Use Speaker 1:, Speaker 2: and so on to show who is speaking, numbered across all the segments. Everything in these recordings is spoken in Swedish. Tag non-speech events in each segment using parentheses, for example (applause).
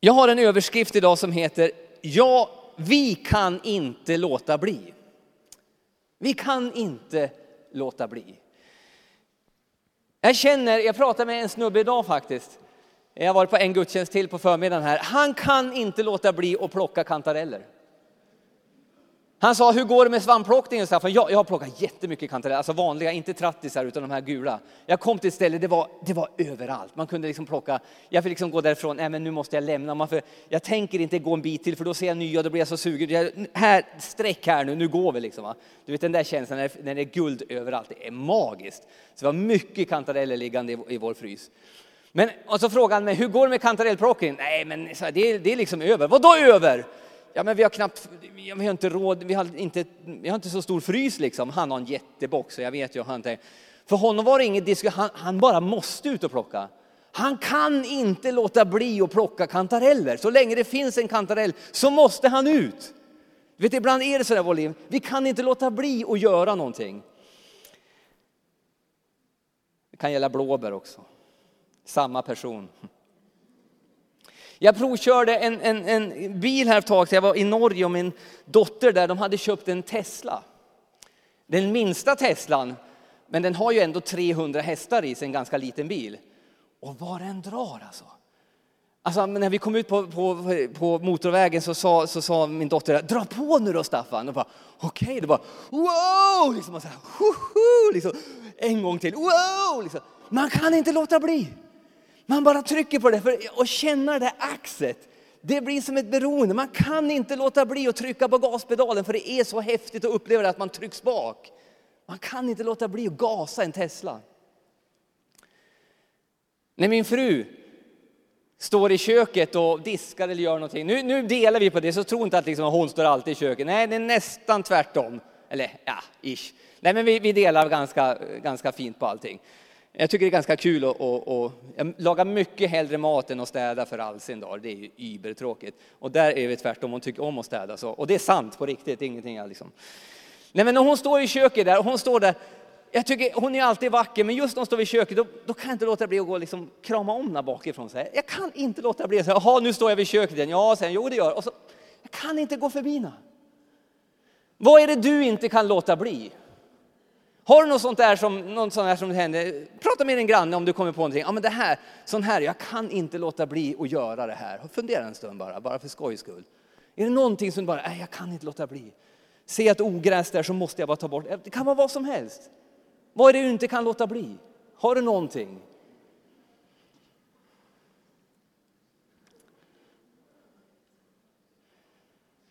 Speaker 1: Jag har en överskrift idag som heter Ja, vi kan inte låta bli. Vi kan inte låta bli. Jag känner, jag pratade med en snubbe idag faktiskt. Jag har varit på en gudstjänst till på förmiddagen här. Han kan inte låta bli att plocka kantareller. Han sa, hur går det med svampplockningen? Staffan? Jag, jag har plockat jättemycket kantareller, alltså vanliga, inte trattisar utan de här gula. Jag kom till ett ställe, det var, det var överallt. Man kunde liksom plocka, jag fick liksom gå därifrån, nej men nu måste jag lämna. Man för, jag tänker inte gå en bit till för då ser jag nya och då blir jag så sugen. Jag, här, sträck här nu, nu går vi liksom. Va? Du vet den där känslan när, när det är guld överallt, det är magiskt. Så det var mycket kantareller liggande i, i vår frys. Men och så frågade han mig, hur går det med kantarellplockningen? Nej men det, det är liksom över. Vad då över? Ja men vi har knappt, vi har inte råd, vi har inte, vi har inte så stor frys liksom. Han har en jättebox jag vet ju, han för honom var det ingen diskussion, han, han bara måste ut och plocka. Han kan inte låta bli att plocka kantareller. Så länge det finns en kantarell så måste han ut. Du vet, ibland är det så där vår liv. Vi kan inte låta bli att göra någonting. Det kan gälla blåbär också. Samma person. Jag provkörde en, en, en bil här ett tag, jag var i Norge och min dotter där, de hade köpt en Tesla. Den minsta Teslan, men den har ju ändå 300 hästar i sig, en ganska liten bil. Och vad den drar alltså. Alltså när vi kom ut på, på, på motorvägen så sa, så sa min dotter, dra på nu då Staffan. Och bara, okej, okay. det wow! Liksom, så här, liksom, en gång till, wow! Liksom. Man kan inte låta bli. Man bara trycker på det för, och känner det axet. Det blir som ett beroende. Man kan inte låta bli att trycka på gaspedalen för det är så häftigt att uppleva det att man trycks bak. Man kan inte låta bli att gasa en Tesla. När min fru står i köket och diskar eller gör någonting. Nu, nu delar vi på det, så tro inte att liksom hon står alltid i köket. Nej, det är nästan tvärtom. Eller ja, ish. Nej, men vi, vi delar ganska, ganska fint på allting. Jag tycker det är ganska kul att, att, att jag lagar mycket hellre mat än att städa för all sin dag. Det är ju ybertråkigt. Och där är vi tvärtom, hon tycker om att städa. Så. Och det är sant på riktigt, det är ingenting jag liksom. Nej men när hon står i köket där, hon står där, jag tycker hon är alltid vacker, men just när hon står vid köket då, då kan jag inte låta bli att gå och liksom krama om henne bakifrån. Så här. Jag kan inte låta bli att säga, jaha nu står jag vid köket igen. Ja, sen, jo det gör och så, Jag kan inte gå förbi henne. Vad är det du inte kan låta bli? Har du något sånt där som, något sånt där som händer? Prata med din granne om du kommer på någonting. Ja, men det här, sån här, jag kan inte låta bli att göra det här. Fundera en stund bara, bara för skojs skull. Är det någonting som du bara, nej, jag kan inte låta bli. Se ett ogräs där så måste jag bara ta bort det. kan vara vad som helst. Vad är det du inte kan låta bli? Har du någonting?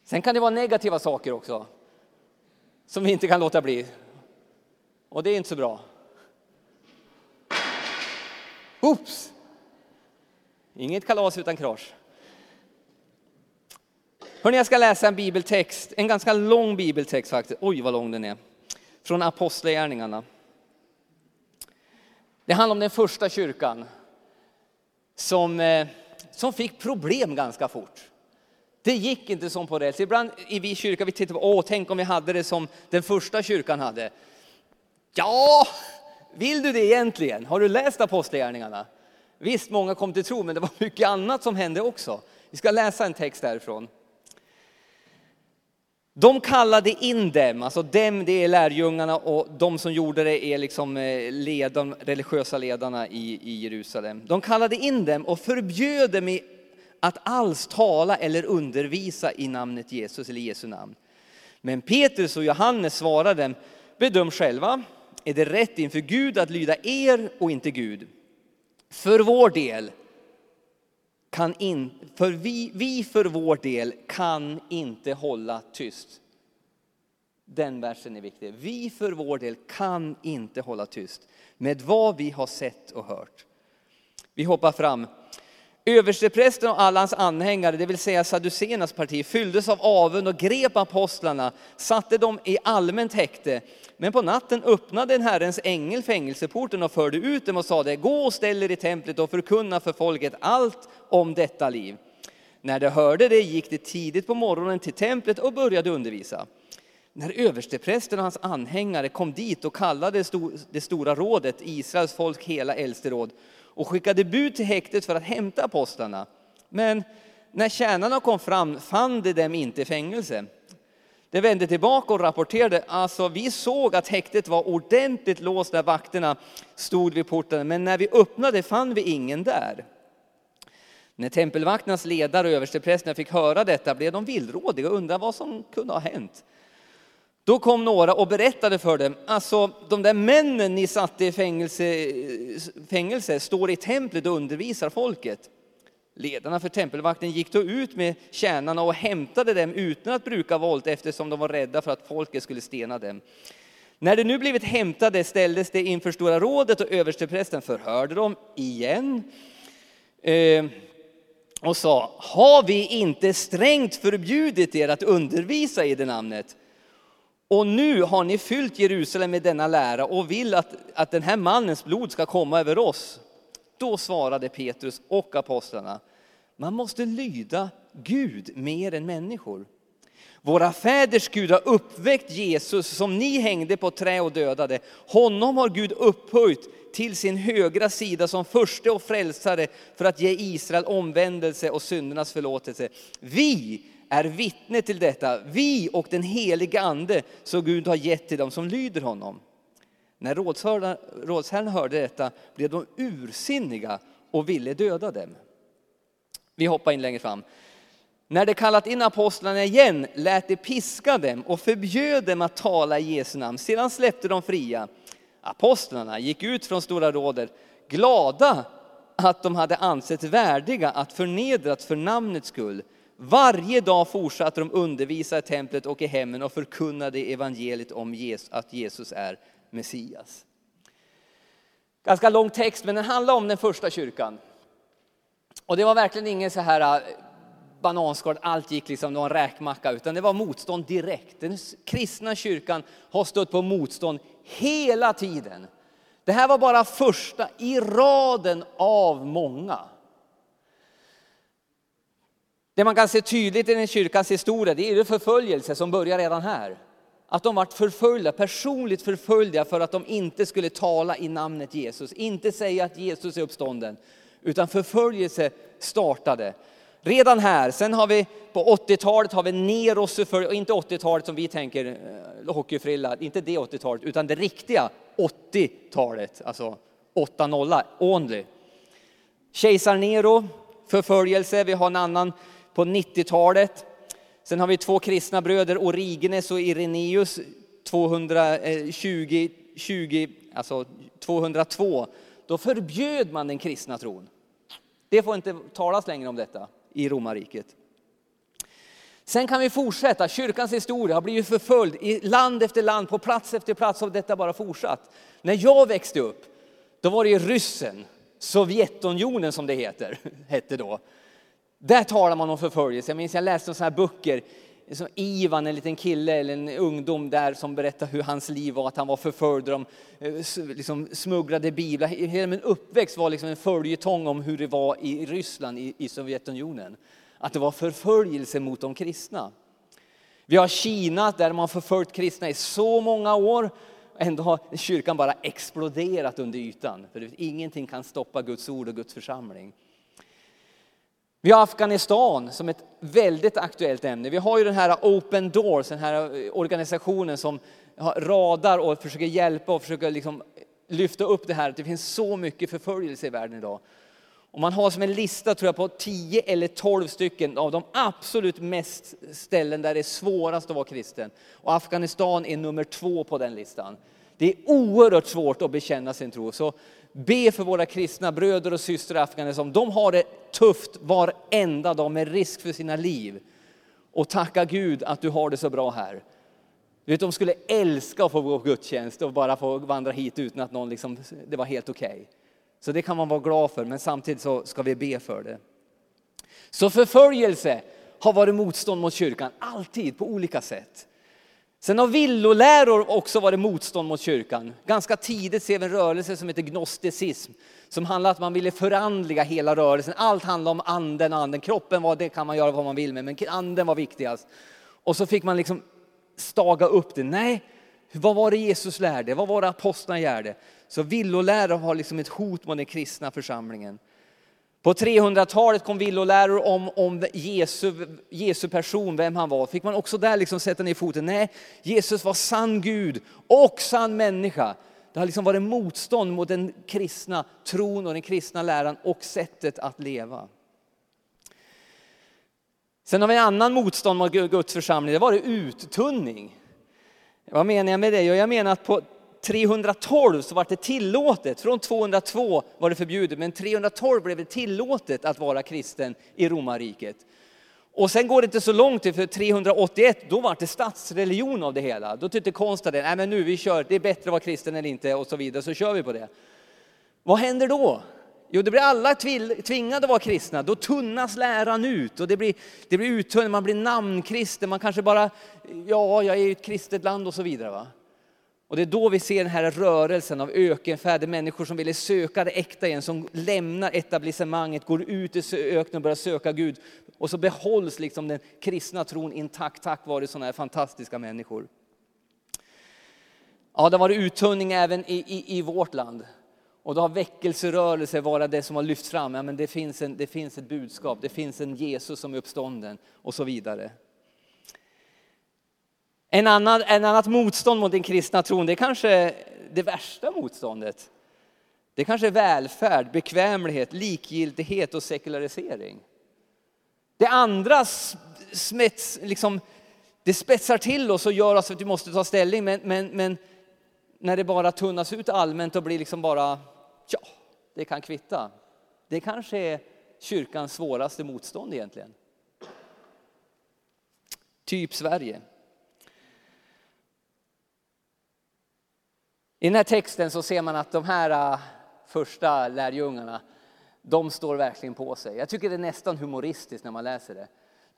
Speaker 1: Sen kan det vara negativa saker också. Som vi inte kan låta bli. Och det är inte så bra. Oops! Inget kalas utan krasch. Hörrni, jag ska läsa en bibeltext, en ganska lång bibeltext faktiskt. Oj, vad lång den är. Från Apostlagärningarna. Det handlar om den första kyrkan som, eh, som fick problem ganska fort. Det gick inte som på räls. Ibland i vi kyrka vi tittar på, åh, tänk om vi hade det som den första kyrkan hade. Ja, vill du det egentligen? Har du läst Apostlagärningarna? Visst, många kom till tro, men det var mycket annat som hände också. Vi ska läsa en text därifrån. De kallade in dem, alltså dem det är lärjungarna och de som gjorde det är liksom eh, de religiösa ledarna i, i Jerusalem. De kallade in dem och förbjöd dem att alls tala eller undervisa i namnet Jesus eller Jesu namn. Men Petrus och Johannes svarade dem, bedöm själva är det rätt inför Gud att lyda er och inte Gud. För vår del kan in, för vi, vi för vår del kan inte hålla tyst. Den versen är viktig. Vi för vår del kan inte hålla tyst med vad vi har sett och hört. Vi hoppar fram Översteprästen och alla hans anhängare, det vill säga saduceernas parti, fylldes av avund och grep apostlarna, satte dem i allmänt häkte. Men på natten öppnade en Herrens ängel fängelseporten och förde ut dem och sade, gå och ställ er i templet och förkunna för folket allt om detta liv. När de hörde det gick de tidigt på morgonen till templet och började undervisa. När översteprästen och hans anhängare kom dit och kallade det stora rådet, Israels folk hela äldsteråd, och skickade bud till häktet för att hämta apostlarna. Men när tjänarna kom fram fann de dem inte i fängelse. De vände tillbaka och rapporterade, alltså vi såg att häktet var ordentligt låst när vakterna stod vid porten, men när vi öppnade fann vi ingen där. När tempelvakternas ledare och översteprästerna fick höra detta blev de villrådiga och undrade vad som kunde ha hänt. Då kom några och berättade för dem, alltså de där männen ni satte i fängelse, fängelse står i templet och undervisar folket. Ledarna för tempelvakten gick då ut med tjänarna och hämtade dem utan att bruka våld eftersom de var rädda för att folket skulle stena dem. När de nu blivit hämtade ställdes de inför Stora rådet och översteprästen förhörde dem igen eh, och sa, har vi inte strängt förbjudit er att undervisa i det namnet? Och nu har ni fyllt Jerusalem med denna lära och vill att, att den här mannens blod ska komma över oss. Då svarade Petrus och apostlarna, man måste lyda Gud mer än människor. Våra fäders Gud har uppväckt Jesus som ni hängde på trä och dödade. Honom har Gud upphöjt till sin högra sida som förste och frälsare för att ge Israel omvändelse och syndernas förlåtelse. Vi är vittne till detta, vi och den heliga ande som Gud har gett till dem som lyder honom. När rådsherren hörde detta blev de ursinniga och ville döda dem. Vi hoppar in längre fram. När de kallat in apostlarna igen lät de piska dem och förbjöd dem att tala i Jesu namn. Sedan släppte de fria. Apostlarna gick ut från Stora rådet glada att de hade ansetts värdiga att förnedras för namnets skull. Varje dag fortsatte de undervisa i templet och i hemmen och förkunnade evangeliet om att Jesus är Messias. Ganska lång text, men den handlar om den första kyrkan. Och det var verkligen ingen så här äh, bananskal, allt gick liksom, det var en räkmacka, utan det var motstånd direkt. Den kristna kyrkan har stött på motstånd hela tiden. Det här var bara första i raden av många. Det man kan se tydligt i den kyrkans historia, det är det förföljelse som börjar redan här. Att de varit förföljda, personligt förföljda för att de inte skulle tala i namnet Jesus, inte säga att Jesus är uppstånden utan förföljelse startade. Redan här, sen har vi på 80-talet har vi Neros förföljelse, inte 80-talet som vi tänker eh, hockeyfrilla, inte det 80-talet, utan det riktiga 80-talet, alltså 8-0, only. Kejsar Nero, förföljelse, vi har en annan på 90-talet. Sen har vi två kristna bröder, Origenes och Ireneus, 220, 20, alltså 202 då förbjöd man den kristna tron. Det får inte talas längre om detta i romarriket. Sen kan vi fortsätta. Kyrkans historia har blivit förföljd i land efter land, på plats efter plats har detta bara fortsatt. När jag växte upp, då var det ryssen, Sovjetunionen som det heter, hette då. Där talar man om förföljelse. Jag minns jag läste sådana här böcker som Ivan, en liten kille eller en ungdom där som berättar hur hans liv var, att han var förföljd, de eh, liksom smugglade biblar. Hela min uppväxt var liksom en följetong om hur det var i Ryssland, i, i Sovjetunionen. Att det var förföljelse mot de kristna. Vi har Kina där man förföljt kristna i så många år. Ändå har kyrkan bara exploderat under ytan. För ingenting kan stoppa Guds ord och Guds församling. Vi har Afghanistan som ett väldigt aktuellt ämne. Vi har ju den här Open Doors, den här eh, organisationen som radar och försöker hjälpa och försöker liksom lyfta upp det här. Det finns så mycket förföljelse i världen idag. Och man har som en lista tror jag på 10 eller 12 stycken av de absolut mest ställen där det är svårast att vara kristen. Och Afghanistan är nummer två på den listan. Det är oerhört svårt att bekänna sin tro. Så be för våra kristna bröder och systrar i Afghanistan. De har det tufft varenda dag med risk för sina liv. Och tacka Gud att du har det så bra här. Du vet, de skulle älska att få gå på gudstjänst och bara få vandra hit utan att någon liksom, det var helt okej. Okay. Så det kan man vara glad för, men samtidigt så ska vi be för det. Så förföljelse har varit motstånd mot kyrkan, alltid på olika sätt. Sen har villoläror också varit motstånd mot kyrkan. Ganska tidigt ser vi en rörelse som heter gnosticism, som handlar om att man ville förandliga hela rörelsen. Allt handlar om anden och anden. Kroppen var, det kan man göra vad man vill med, men anden var viktigast. Och så fick man liksom staga upp det. Nej, vad var det Jesus lärde? Vad var det apostlarna lärde? Så villoläror har liksom ett hot mot den kristna församlingen. På 300-talet kom villoläror om, om Jesu, Jesu person, vem han var. Fick man också där liksom sätta ner foten. Nej, Jesus var sann Gud och sann människa. Det har liksom varit motstånd mot den kristna tron och den kristna läran och sättet att leva. Sen har vi en annan motstånd mot Guds församling, det var det uttunning. Vad menar jag med det? Jag menar att på 312 så var det tillåtet, från 202 var det förbjudet, men 312 blev det tillåtet att vara kristen i romarriket. Och sen går det inte så långt till för 381, då var det statsreligion av det hela. Då tyckte konstnären, nej men nu vi kör, det är bättre att vara kristen eller inte och så vidare, så kör vi på det. Vad händer då? Jo, det blir alla tvingade att vara kristna. Då tunnas läran ut och det blir, det blir uttunnat, man blir namnkristen, man kanske bara, ja, jag är i ett kristet land och så vidare. Va? Och det är då vi ser den här rörelsen av ökenfärder, människor som ville söka det äkta igen, som lämnar etablissemanget, går ut i öknen och börjar söka Gud. Och så behålls liksom den kristna tron intakt tack vare sådana här fantastiska människor. Ja, det har varit uttunning även i, i, i vårt land. Och då har väckelserörelser varit det som har lyft fram, ja, men det, finns en, det finns ett budskap, det finns en Jesus som är uppstånden och så vidare. En annan, en annat motstånd mot den kristna tron, det är kanske det värsta motståndet. Det är kanske är välfärd, bekvämlighet, likgiltighet och sekularisering. Det andra smets, liksom, det spetsar till oss och gör oss att vi måste ta ställning, men, men, men när det bara tunnas ut allmänt och blir liksom bara, ja, det kan kvitta. Det kanske är kyrkans svåraste motstånd egentligen. Typ Sverige. I den här texten så ser man att de här äh, första lärjungarna, de står verkligen på sig. Jag tycker det är nästan humoristiskt när man läser det.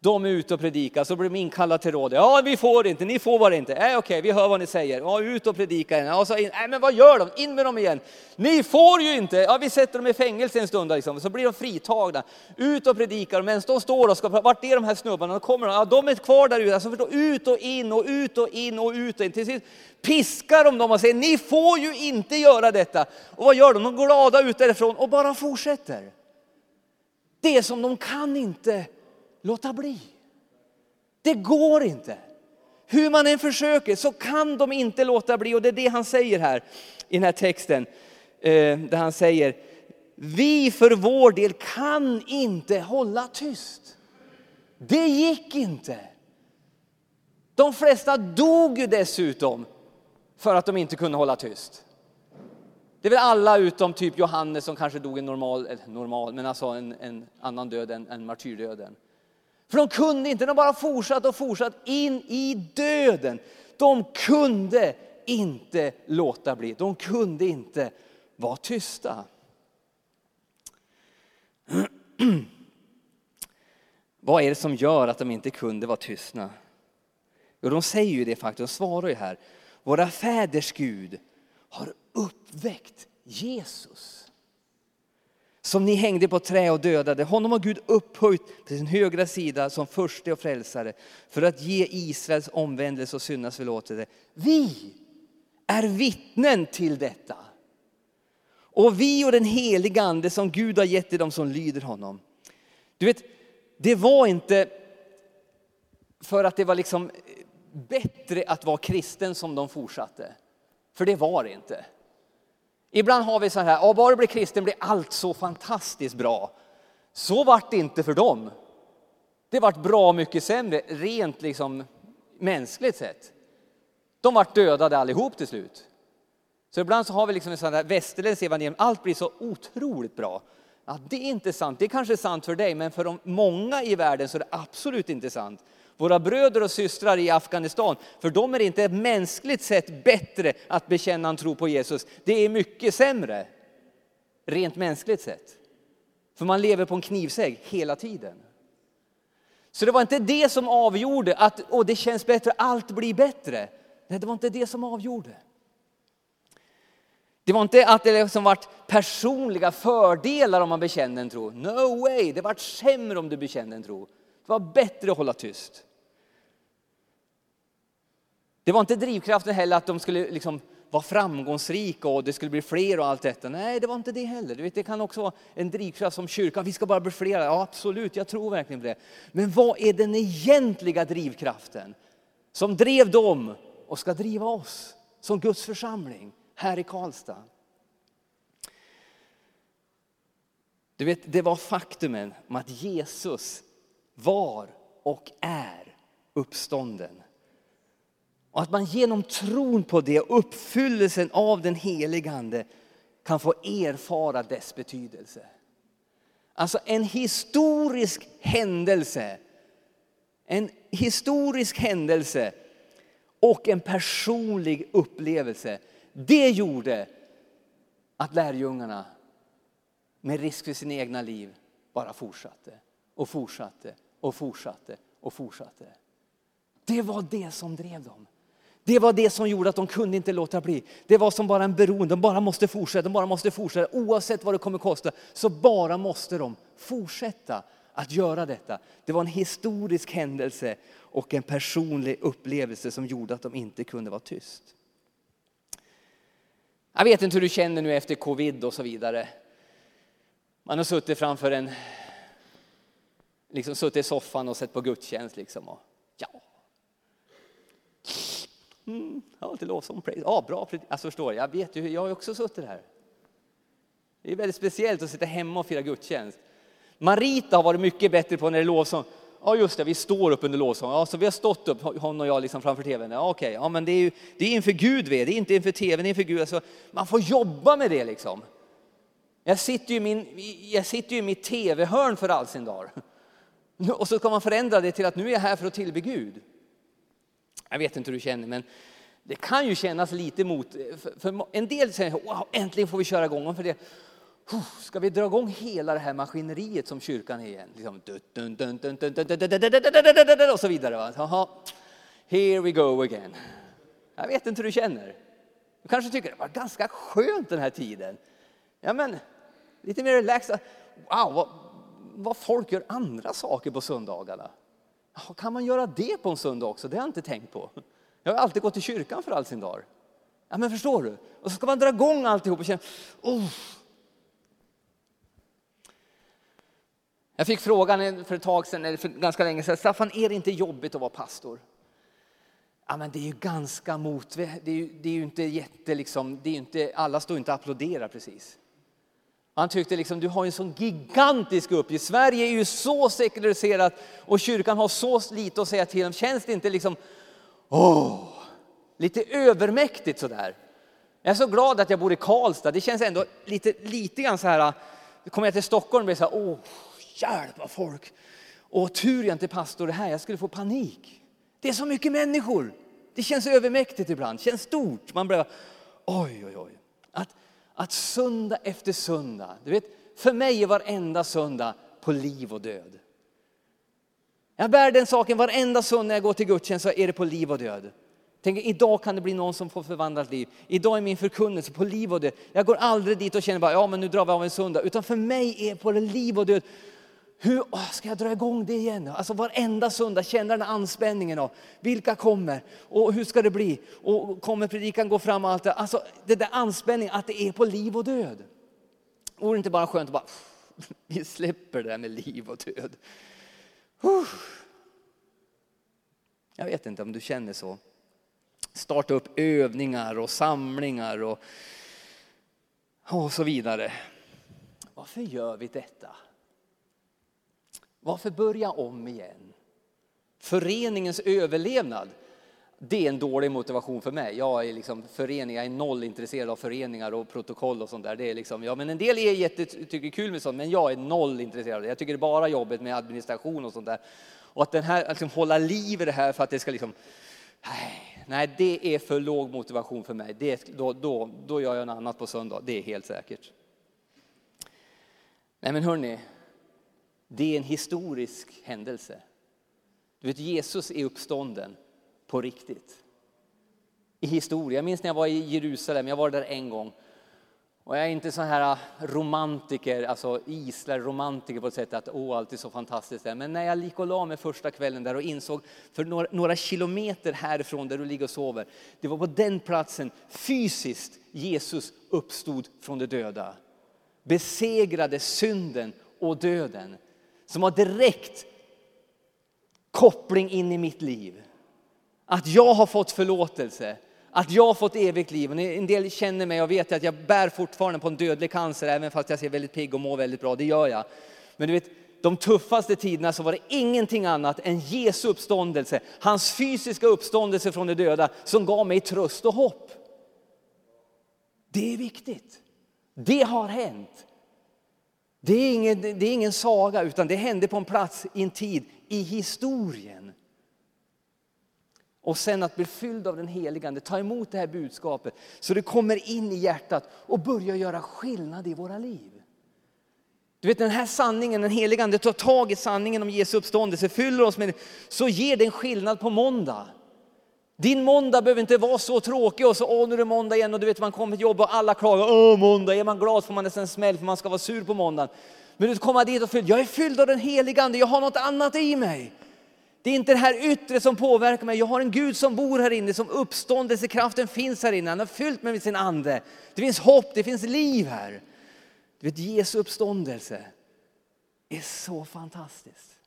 Speaker 1: De är ute och predikar, så blir de inkallade till rådet. Ja, vi får inte, ni får bara inte. Nej, okej, vi hör vad ni säger. Ja, ut och predika igen. Ja, så in. Nej, men vad gör de? In med dem igen. Ni får ju inte. Ja, vi sätter dem i fängelse en stund, liksom. så blir de fritagna. Ut och predikar, men de står och ska, vart är de här snubbarna? De kommer, ja, de är kvar där ute. Alltså, ut och in och ut och in och ut och in. Till sist piskar de dem och säger, ni får ju inte göra detta. Och vad gör de? De går glada ut därifrån och bara fortsätter. Det som de kan inte låta bli. Det går inte. Hur man än försöker så kan de inte låta bli och det är det han säger här i den här texten. Eh, där han säger, vi för vår del kan inte hålla tyst. Det gick inte. De flesta dog ju dessutom för att de inte kunde hålla tyst. Det är väl alla utom typ Johannes som kanske dog en normal, normal men alltså en, en annan död än, än martyrdöden. För de kunde inte, de bara fortsatte och fortsatte in i döden. De kunde inte låta bli, de kunde inte vara tysta. (clears throat) Vad är det som gör att de inte kunde vara tystna? Jo, de säger ju det faktiskt, de svarar ju här. Våra fäders Gud har uppväckt Jesus som ni hängde på trä och dödade. Honom har Gud upphöjt till sin högra sida som förste och frälsare för att ge Israels omvändelse och syndas förlåtelse. Vi är vittnen till detta. Och vi och den heliga ande som Gud har gett till dem som lyder honom. Du vet, det var inte för att det var liksom bättre att vara kristen som de fortsatte. För det var det inte. Ibland har vi så här, ja, bara du blir kristen blir allt så fantastiskt bra. Så vart det inte för dem. Det vart bra mycket sämre, rent liksom mänskligt sett. De vart dödade allihop till slut. Så ibland så har vi liksom en sån där västerländsk evangelium, allt blir så otroligt bra. Ja, det är inte sant, det är kanske är sant för dig, men för de många i världen så är det absolut inte sant. Våra bröder och systrar i Afghanistan, för dem är det inte mänskligt sett bättre att bekänna en tro på Jesus. Det är mycket sämre, rent mänskligt sett. För man lever på en knivsägg hela tiden. Så det var inte det som avgjorde att Åh, det känns bättre, allt blir bättre. Nej, det var inte det som avgjorde. Det var inte att det liksom varit personliga fördelar om man bekände en tro. No way, det vart sämre om du bekände en tro. Det var bättre att hålla tyst. Det var inte drivkraften heller att de skulle liksom vara framgångsrika och det skulle bli fler och allt detta. Nej, det var inte det heller. Du vet, det kan också vara en drivkraft som kyrkan, vi ska bara bli fler. Ja, absolut, jag tror verkligen på det. Men vad är den egentliga drivkraften som drev dem och ska driva oss som Guds församling här i Karlstad? Du vet, det var faktumen med att Jesus var och är uppstånden. Och att man genom tron på det, uppfyllelsen av den helige Ande, kan få erfara dess betydelse. Alltså en historisk händelse. En historisk händelse och en personlig upplevelse. Det gjorde att lärjungarna med risk för sina egna liv bara fortsatte och fortsatte och fortsatte och fortsatte. Det var det som drev dem. Det var det som gjorde att de kunde inte låta bli. Det var som bara en beroende, de bara måste fortsätta, de bara måste fortsätta. Oavsett vad det kommer kosta så bara måste de fortsätta att göra detta. Det var en historisk händelse och en personlig upplevelse som gjorde att de inte kunde vara tyst. Jag vet inte hur du känner nu efter covid och så vidare. Man har suttit framför en, liksom suttit i soffan och sett på gudstjänst liksom. Och, ja. Mm, ja, lite lovsång, Ja, bra. Alltså förstår, jag vet ju, jag har också suttit här. Det är väldigt speciellt att sitta hemma och fira gudstjänst. Marita har varit mycket bättre på när det är lovsång. Ja, just det, vi står upp under lovsång. Ja, så vi har stått upp, hon och jag, liksom framför tvn. Ja, okej, ja, men det är ju det är inför Gud, vi är. det är inte inför tvn, det är inför Gud. Alltså, man får jobba med det liksom. Jag sitter ju i, min, jag sitter ju i mitt tv-hörn för all sin dag. (laughs) Och så ska man förändra det till att nu är jag här för att tillbe Gud. Jag vet inte hur du känner, men det kan ju kännas lite mot... För, för en del säger wow, äntligen får vi köra igång. För det, ska vi dra igång hela det här maskineriet som kyrkan är igen? Liksom, och så vidare. Va? Here we go again. Jag vet inte hur du känner. Du kanske tycker det var ganska skönt den här tiden. Ja, men lite mer relaxad. Wow, vad, vad folk gör andra saker på söndagarna kan man göra det på en söndag också? Det har jag inte tänkt på. Jag har alltid gått till kyrkan för all sin dag. Ja, men förstår du? Och så ska man dra igång alltihop och känna, oh. Jag fick frågan för ett tag sedan, eller för ganska länge sedan, Staffan, är det inte jobbigt att vara pastor? Ja, men det är ju ganska mot, det är ju, det är ju inte jätte, liksom, det är inte, alla står inte och applåderar precis. Han tyckte liksom, du har en sån gigantisk uppgift. Sverige är ju så sekulariserat och kyrkan har så lite att säga till om. Känns det inte liksom, åh, lite övermäktigt sådär? Jag är så glad att jag bor i Karlstad. Det känns ändå lite, lite grann så här, kommer jag till Stockholm och blir så här, åh, hjälp vad folk. Och tur jag inte pastor det här, jag skulle få panik. Det är så mycket människor. Det känns övermäktigt ibland, det känns stort. Man blir, oj, oj, oj. Att, att söndag efter söndag, du vet, för mig är varenda söndag på liv och död. Jag bär den saken varenda söndag när jag går till gudstjänst så är det på liv och död. Tänk, idag kan det bli någon som får förvandlat liv. Idag är min förkunnelse på liv och död. Jag går aldrig dit och känner bara, ja men nu drar vi av en söndag. Utan för mig är på liv och död. Hur åh, ska jag dra igång det igen? Alltså varenda söndag känner den anspänningen av vilka kommer och hur ska det bli? Och kommer predikan gå fram och allt det Alltså det där anspänningen att det är på liv och död. Vore det inte bara skönt att bara, (laughs) vi släpper det där med liv och död. Jag vet inte om du känner så. Starta upp övningar och samlingar och, och så vidare. Varför gör vi detta? Varför börja om igen? Föreningens överlevnad, det är en dålig motivation för mig. Jag är liksom förening, jag är noll intresserad av föreningar och protokoll och sånt där. Det är liksom, ja, men en del är jätte, tycker kul med sånt, men jag är noll intresserad. Jag tycker det är bara jobbet med administration och sånt där. Och att den här, liksom, hålla liv i det här för att det ska liksom, nej, nej det är för låg motivation för mig. Det, då, då, då gör jag något annat på söndag, det är helt säkert. Nej men hörni, det är en historisk händelse. Du vet, Jesus är uppstånden på riktigt. I historia. Jag minns när jag var i Jerusalem, jag var där en gång. Och jag är inte så här äh, romantiker, alltså Israel-romantiker på ett sätt att åh, allt är så fantastiskt där. Men när jag gick och la mig första kvällen där och insåg, för några, några kilometer härifrån där du ligger och sover, det var på den platsen fysiskt Jesus uppstod från de döda. Besegrade synden och döden. Som har direkt koppling in i mitt liv. Att jag har fått förlåtelse att jag har fått evigt liv. En del känner mig och vet att jag bär fortfarande på en dödlig cancer, även fast jag ser väldigt pigg och mår väldigt bra. Det gör jag. Men du vet, de tuffaste tiderna så var det ingenting annat än Jesu uppståndelse, hans fysiska uppståndelse från de döda, som gav mig tröst och hopp. Det är viktigt. Det har hänt. Det är ingen, det är ingen saga, utan det hände på en plats i en tid i historien. Och sen att bli fylld av den helige Ande, ta emot det här budskapet så det kommer in i hjärtat och börjar göra skillnad i våra liv. Du vet den här sanningen, den helige Ande tar tag i sanningen om Jesu uppståndelse, fyller oss med det, så ger den skillnad på måndag. Din måndag behöver inte vara så tråkig och så, åh nu är det måndag igen och du vet man kommer till jobbet och alla klagar, åh måndag, är man glad får man nästan smäll för man ska vara sur på måndagen. Men du kommer dit och fylld, jag är fylld av den heliga Ande, jag har något annat i mig. Det är inte det här yttre som påverkar mig. Jag har en Gud som bor här inne, som uppståndelsekraften finns här inne. Han har fyllt mig med sin ande. Det finns hopp, det finns liv här. Du vet, Jesu uppståndelse är så fantastiskt.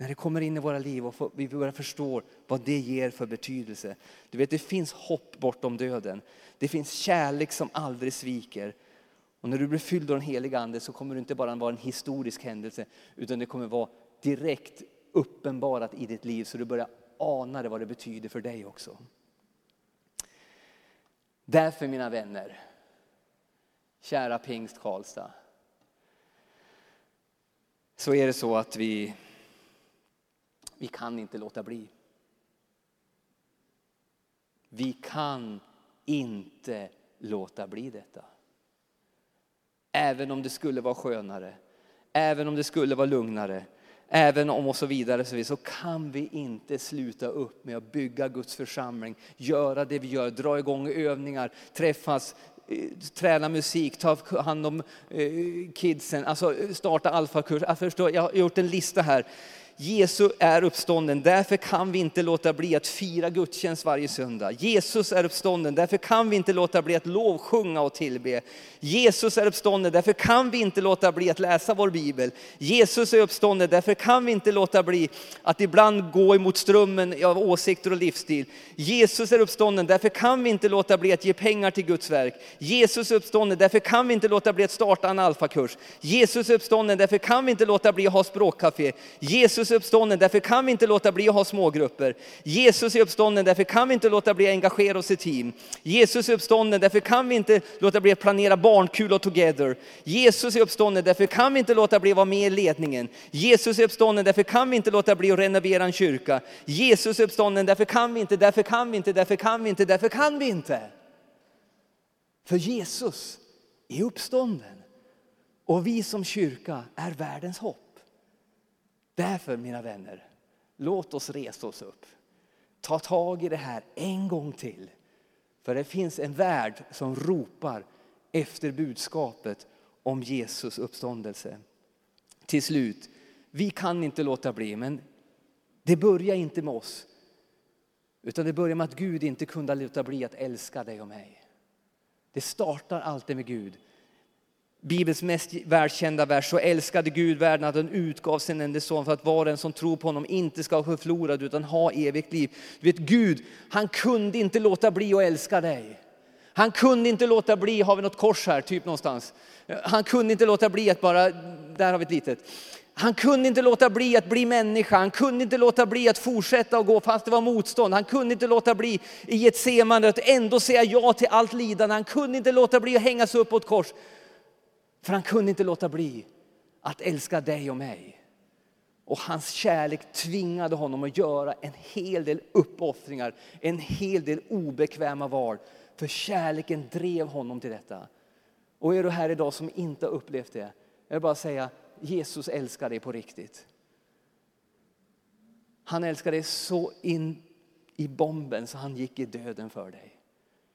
Speaker 1: När det kommer in i våra liv och vi börjar förstå vad det ger för betydelse. Du vet, det finns hopp bortom döden. Det finns kärlek som aldrig sviker. Och när du blir fylld av den heliga Ande så kommer det inte bara vara en historisk händelse utan det kommer vara direkt uppenbarat i ditt liv så du börjar ana det vad det betyder för dig också. Därför mina vänner, kära pingst Karlstad, så är det så att vi, vi kan inte låta bli. Vi kan inte låta bli detta. Även om det skulle vara skönare, även om det skulle vara lugnare, även om och så vidare, så kan vi inte sluta upp med att bygga Guds församling, göra det vi gör, dra igång övningar, träffas, eh, träna musik, ta hand om eh, kidsen, alltså eh, starta alfakurs. Jag, förstår, jag har gjort en lista här. Jesus är uppstånden, därför kan vi inte låta bli att fira gudstjänst varje söndag. Jesus är uppstånden, därför kan vi inte låta bli att lovsjunga och tillbe. Jesus är uppstånden, därför kan vi inte låta bli att läsa vår bibel. Jesus är uppstånden, därför kan vi inte låta bli att ibland gå emot strömmen av åsikter och livsstil. Jesus är uppstånden, därför kan vi inte låta bli att ge pengar till Guds verk. Jesus är uppstånden, därför kan vi inte låta bli att starta en alfakurs. Jesus är uppstånden, därför kan vi inte låta bli att ha språkcafé. Jesus Jesus är uppstånden, därför kan vi inte låta bli att ha smågrupper. Jesus är uppstånden, därför kan vi inte låta bli att engagera oss i team. Jesus är uppstånden, därför kan vi inte låta bli att planera barnkul och together. Jesus är uppstånden, därför kan vi inte låta bli att vara med i ledningen. Jesus är uppstånden, därför kan vi inte låta bli att renovera en kyrka. Jesus är uppstånden, därför kan vi inte, därför kan vi inte, därför kan vi inte, därför kan vi inte. För Jesus är uppstånden. Och vi som kyrka är världens hopp. Därför mina vänner, låt oss resa oss upp. Ta tag i det här en gång till. För det finns en värld som ropar efter budskapet om Jesus uppståndelse. Till slut, vi kan inte låta bli, men det börjar inte med oss. Utan det börjar med att Gud inte kunde låta bli att älska dig och mig. Det startar alltid med Gud. Bibelns mest välkända vers, så älskade Gud världen att han utgav sin enda son för att var och en som tror på honom inte ska gå förlorad utan ha evigt liv. Du vet Gud, han kunde inte låta bli att älska dig. Han kunde inte låta bli, har vi något kors här, typ någonstans. Han kunde inte låta bli att bara, där har vi ett litet. Han kunde inte låta bli att bli människa, han kunde inte låta bli att fortsätta och gå fast det var motstånd. Han kunde inte låta bli i ett semande att ändå säga ja till allt lidande. Han kunde inte låta bli att hängas upp på ett kors. För han kunde inte låta bli att älska dig och mig. Och hans kärlek tvingade honom att göra en hel del uppoffringar, en hel del obekväma val. För kärleken drev honom till detta. Och är du här idag som inte har upplevt det, jag vill bara säga Jesus älskar dig på riktigt. Han älskar dig så in i bomben så han gick i döden för dig.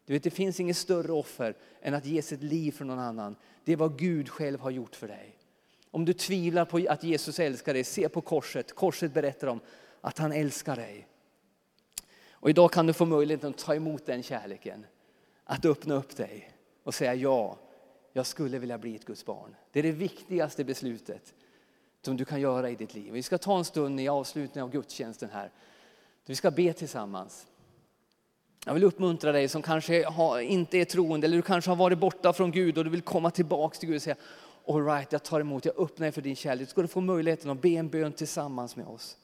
Speaker 1: Du vet, det finns inget större offer än att ge sitt liv för någon annan. Det är vad Gud själv har gjort för dig. Om du tvivlar på att Jesus älskar dig, se på korset. Korset berättar om att han älskar dig. Och idag kan du få möjligheten att ta emot den kärleken. Att öppna upp dig och säga ja, jag skulle vilja bli ett Guds barn. Det är det viktigaste beslutet som du kan göra i ditt liv. Vi ska ta en stund i avslutningen av gudstjänsten här. Vi ska be tillsammans. Jag vill uppmuntra dig som kanske har, inte är troende eller du kanske har varit borta från Gud och du vill komma tillbaka till Gud och säga All right, jag tar emot, jag öppnar för din kärlek. Du ska få möjligheten att be en bön tillsammans med oss.